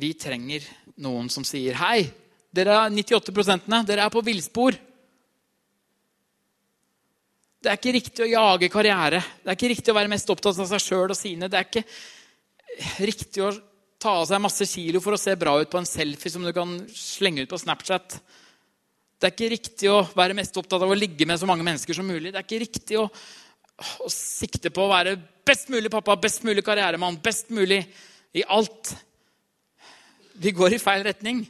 Speaker 2: Vi trenger noen som sier Hei, dere er 98% dere er på villspor. Det er ikke riktig å jage karriere. Det er ikke riktig å være mest opptatt av seg sjøl og sine. Det er ikke riktig å ta av seg masse kilo for å se bra ut på en selfie som du kan slenge ut på Snapchat. Det er ikke riktig å være mest opptatt av å ligge med så mange mennesker som mulig. Det er ikke riktig å, å sikte på å være best mulig pappa, best mulig karrieremann, best mulig i alt. Vi går i feil retning.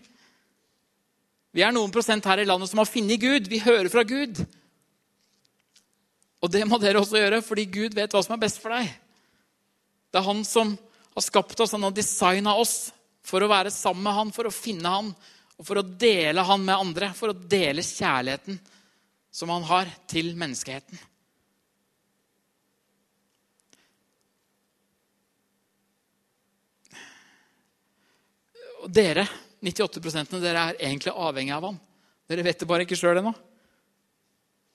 Speaker 2: Vi er noen prosent her i landet som har funnet Gud. Vi hører fra Gud. Og det må dere også gjøre, fordi Gud vet hva som er best for deg. Det er han som har skapt oss, han har designa oss for å være sammen med han, for å finne han, og for å dele han med andre. For å dele kjærligheten som han har til menneskeheten. Dere, 98 dere er egentlig avhengig av han. Dere vet det bare ikke sjøl ennå.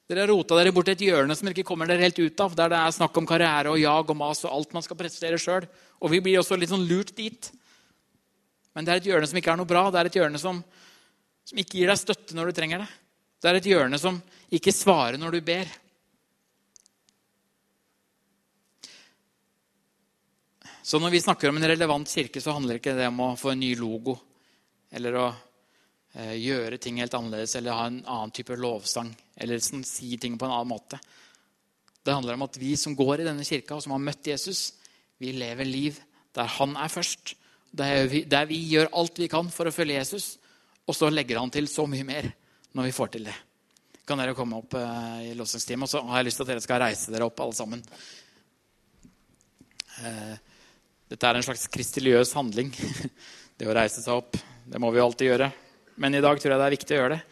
Speaker 2: Dere har rota dere bort til et hjørne som dere ikke kommer dere helt ut av. Der det er snakk om karriere og jag og mas og alt man skal prestere sjøl. Og vi blir også litt sånn lurt dit. Men det er et hjørne som ikke er noe bra. Det er et hjørne som, som ikke gir deg støtte når du trenger det. Det er et hjørne som ikke svarer når du ber. Så når vi snakker om en relevant kirke, så handler ikke det om å få en ny logo eller å eh, gjøre ting helt annerledes eller ha en annen type lovsang eller sånn, si ting på en annen måte. Det handler om at vi som går i denne kirka, og som har møtt Jesus, vi lever liv der han er først. Der vi, der vi gjør alt vi kan for å følge Jesus. Og så legger han til så mye mer når vi får til det. Kan dere komme opp uh, i lovsangsteamet? Og så har jeg lyst til at dere skal reise dere opp, alle sammen. Uh, dette er en slags kristeliøs handling. det å reise seg opp. Det må vi alltid gjøre. Men i dag tror jeg det er viktig å gjøre det.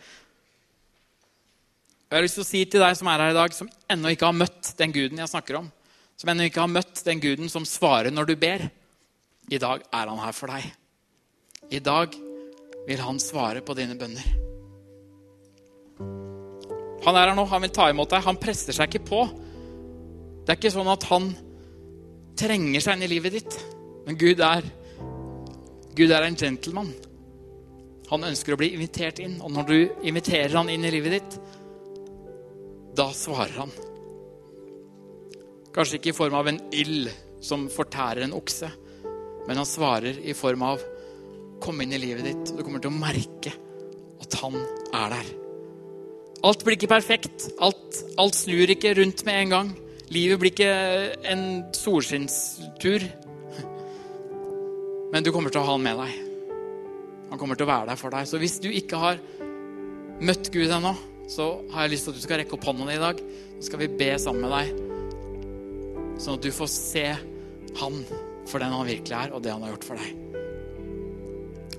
Speaker 2: Og jeg har lyst til å si til deg som er her i dag, som ennå ikke har møtt den guden jeg snakker om, som ennå ikke har møtt den guden som svarer når du ber, i dag er han her for deg. I dag vil han svare på dine bønner. Han er her nå, han vil ta imot deg. Han presser seg ikke på. Det er ikke sånn at han trenger seg inn i livet ditt. Men Gud er, Gud er en gentleman. Han ønsker å bli invitert inn. Og når du inviterer han inn i livet ditt, da svarer han. Kanskje ikke i form av en ild som fortærer en okse, men han svarer i form av 'Kom inn i livet ditt', du kommer til å merke at han er der. Alt blir ikke perfekt. Alt, alt snur ikke rundt med en gang. Livet blir ikke en solskinnstur. Men du kommer til å ha han med deg. Han kommer til å være der for deg. Så hvis du ikke har møtt Gud ennå, så har jeg lyst til at du skal rekke opp hånda di i dag. Så skal vi be sammen med deg, sånn at du får se han for den han virkelig er, og det han har gjort for deg.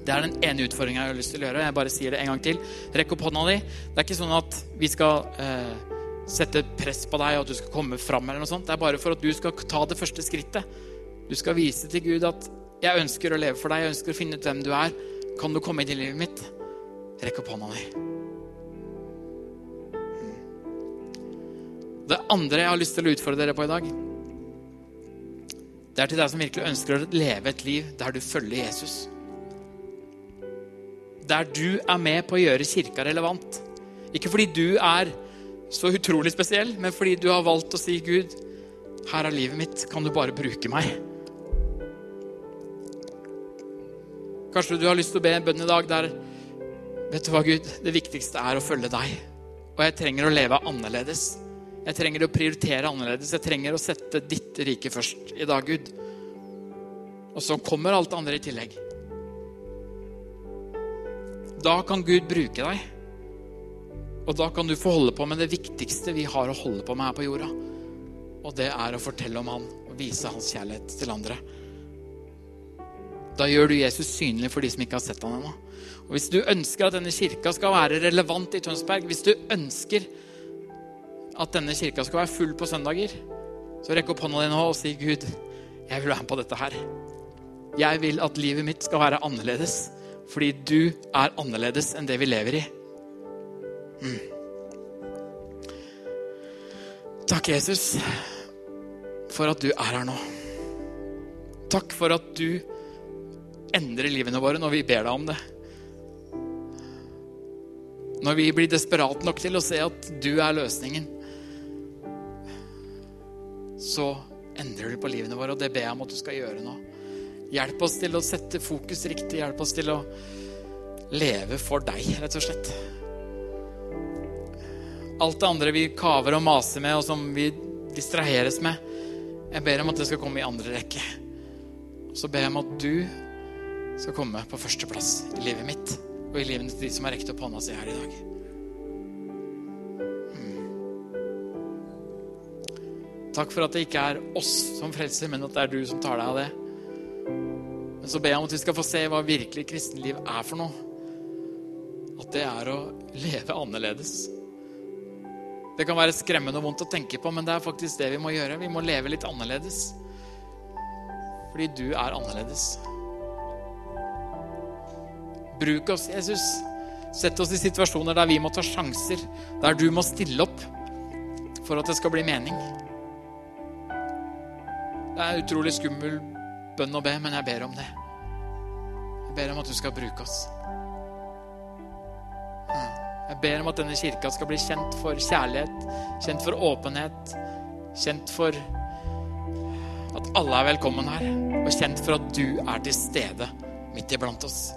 Speaker 2: Det er den ene utfordringa jeg har lyst til å gjøre. Jeg bare sier det en gang til. Rekk opp hånda di. Det er ikke sånn at vi skal eh, sette press på deg, og at du skal komme fram. eller noe sånt. Det er bare for at du skal ta det første skrittet. Du skal vise til Gud at 'jeg ønsker å leve for deg', jeg ønsker å finne ut hvem du er. Kan du komme inn i livet mitt? Rekk opp hånda di. Det andre jeg har lyst til å utfordre dere på i dag, det er til deg som virkelig ønsker å leve et liv der du følger Jesus. Der du er med på å gjøre kirka relevant. Ikke fordi du er så utrolig spesiell, men fordi du har valgt å si, 'Gud, her er livet mitt. Kan du bare bruke meg?' Kanskje du har lyst til å be en bønn i dag der Vet du hva, Gud? Det viktigste er å følge deg. Og jeg trenger å leve annerledes. Jeg trenger å prioritere annerledes. Jeg trenger å sette ditt rike først i dag, Gud. Og så kommer alt det andre i tillegg. Da kan Gud bruke deg. Og da kan du få holde på med det viktigste vi har å holde på med her på jorda. Og det er å fortelle om Han og vise Hans kjærlighet til andre. Da gjør du Jesus synlig for de som ikke har sett han ennå. Og Hvis du ønsker at denne kirka skal være relevant i Tønsberg, hvis du ønsker at denne kirka skal være full på søndager, Så rekk opp hånda di nå og si, Gud, jeg vil være med på dette her. Jeg vil at livet mitt skal være annerledes, fordi du er annerledes enn det vi lever i. Takk, Jesus, for at du er her nå. Takk for at du endrer livene våre når vi ber deg om det. Når vi blir desperate nok til å se at du er løsningen, så endrer du på livene våre, og det ber jeg om at du skal gjøre nå. Hjelp oss til å sette fokus riktig. Hjelp oss til å leve for deg, rett og slett. Alt det andre vi kaver og maser med, og som vi distraheres med, jeg ber om at det skal komme i andre rekke. Så ber jeg om at du skal komme på førsteplass i livet mitt og i livet til de som har rekt opp hånda si her i dag. Takk for at det ikke er oss som frelser, men at det er du som tar deg av det. Men så ber jeg om at vi skal få se hva virkelig kristenliv er for noe. At det er å leve annerledes. Det kan være skremmende og vondt å tenke på, men det er faktisk det vi må gjøre. Vi må leve litt annerledes. Fordi du er annerledes. Bruk oss, Jesus. Sett oss i situasjoner der vi må ta sjanser, der du må stille opp for at det skal bli mening. Det er utrolig skummel bønn å be, men jeg ber om det. Jeg ber om at du skal bruke oss. Jeg ber om at denne kirka skal bli kjent for kjærlighet, kjent for åpenhet, kjent for at alle er velkommen her, og kjent for at du er til stede midt iblant oss.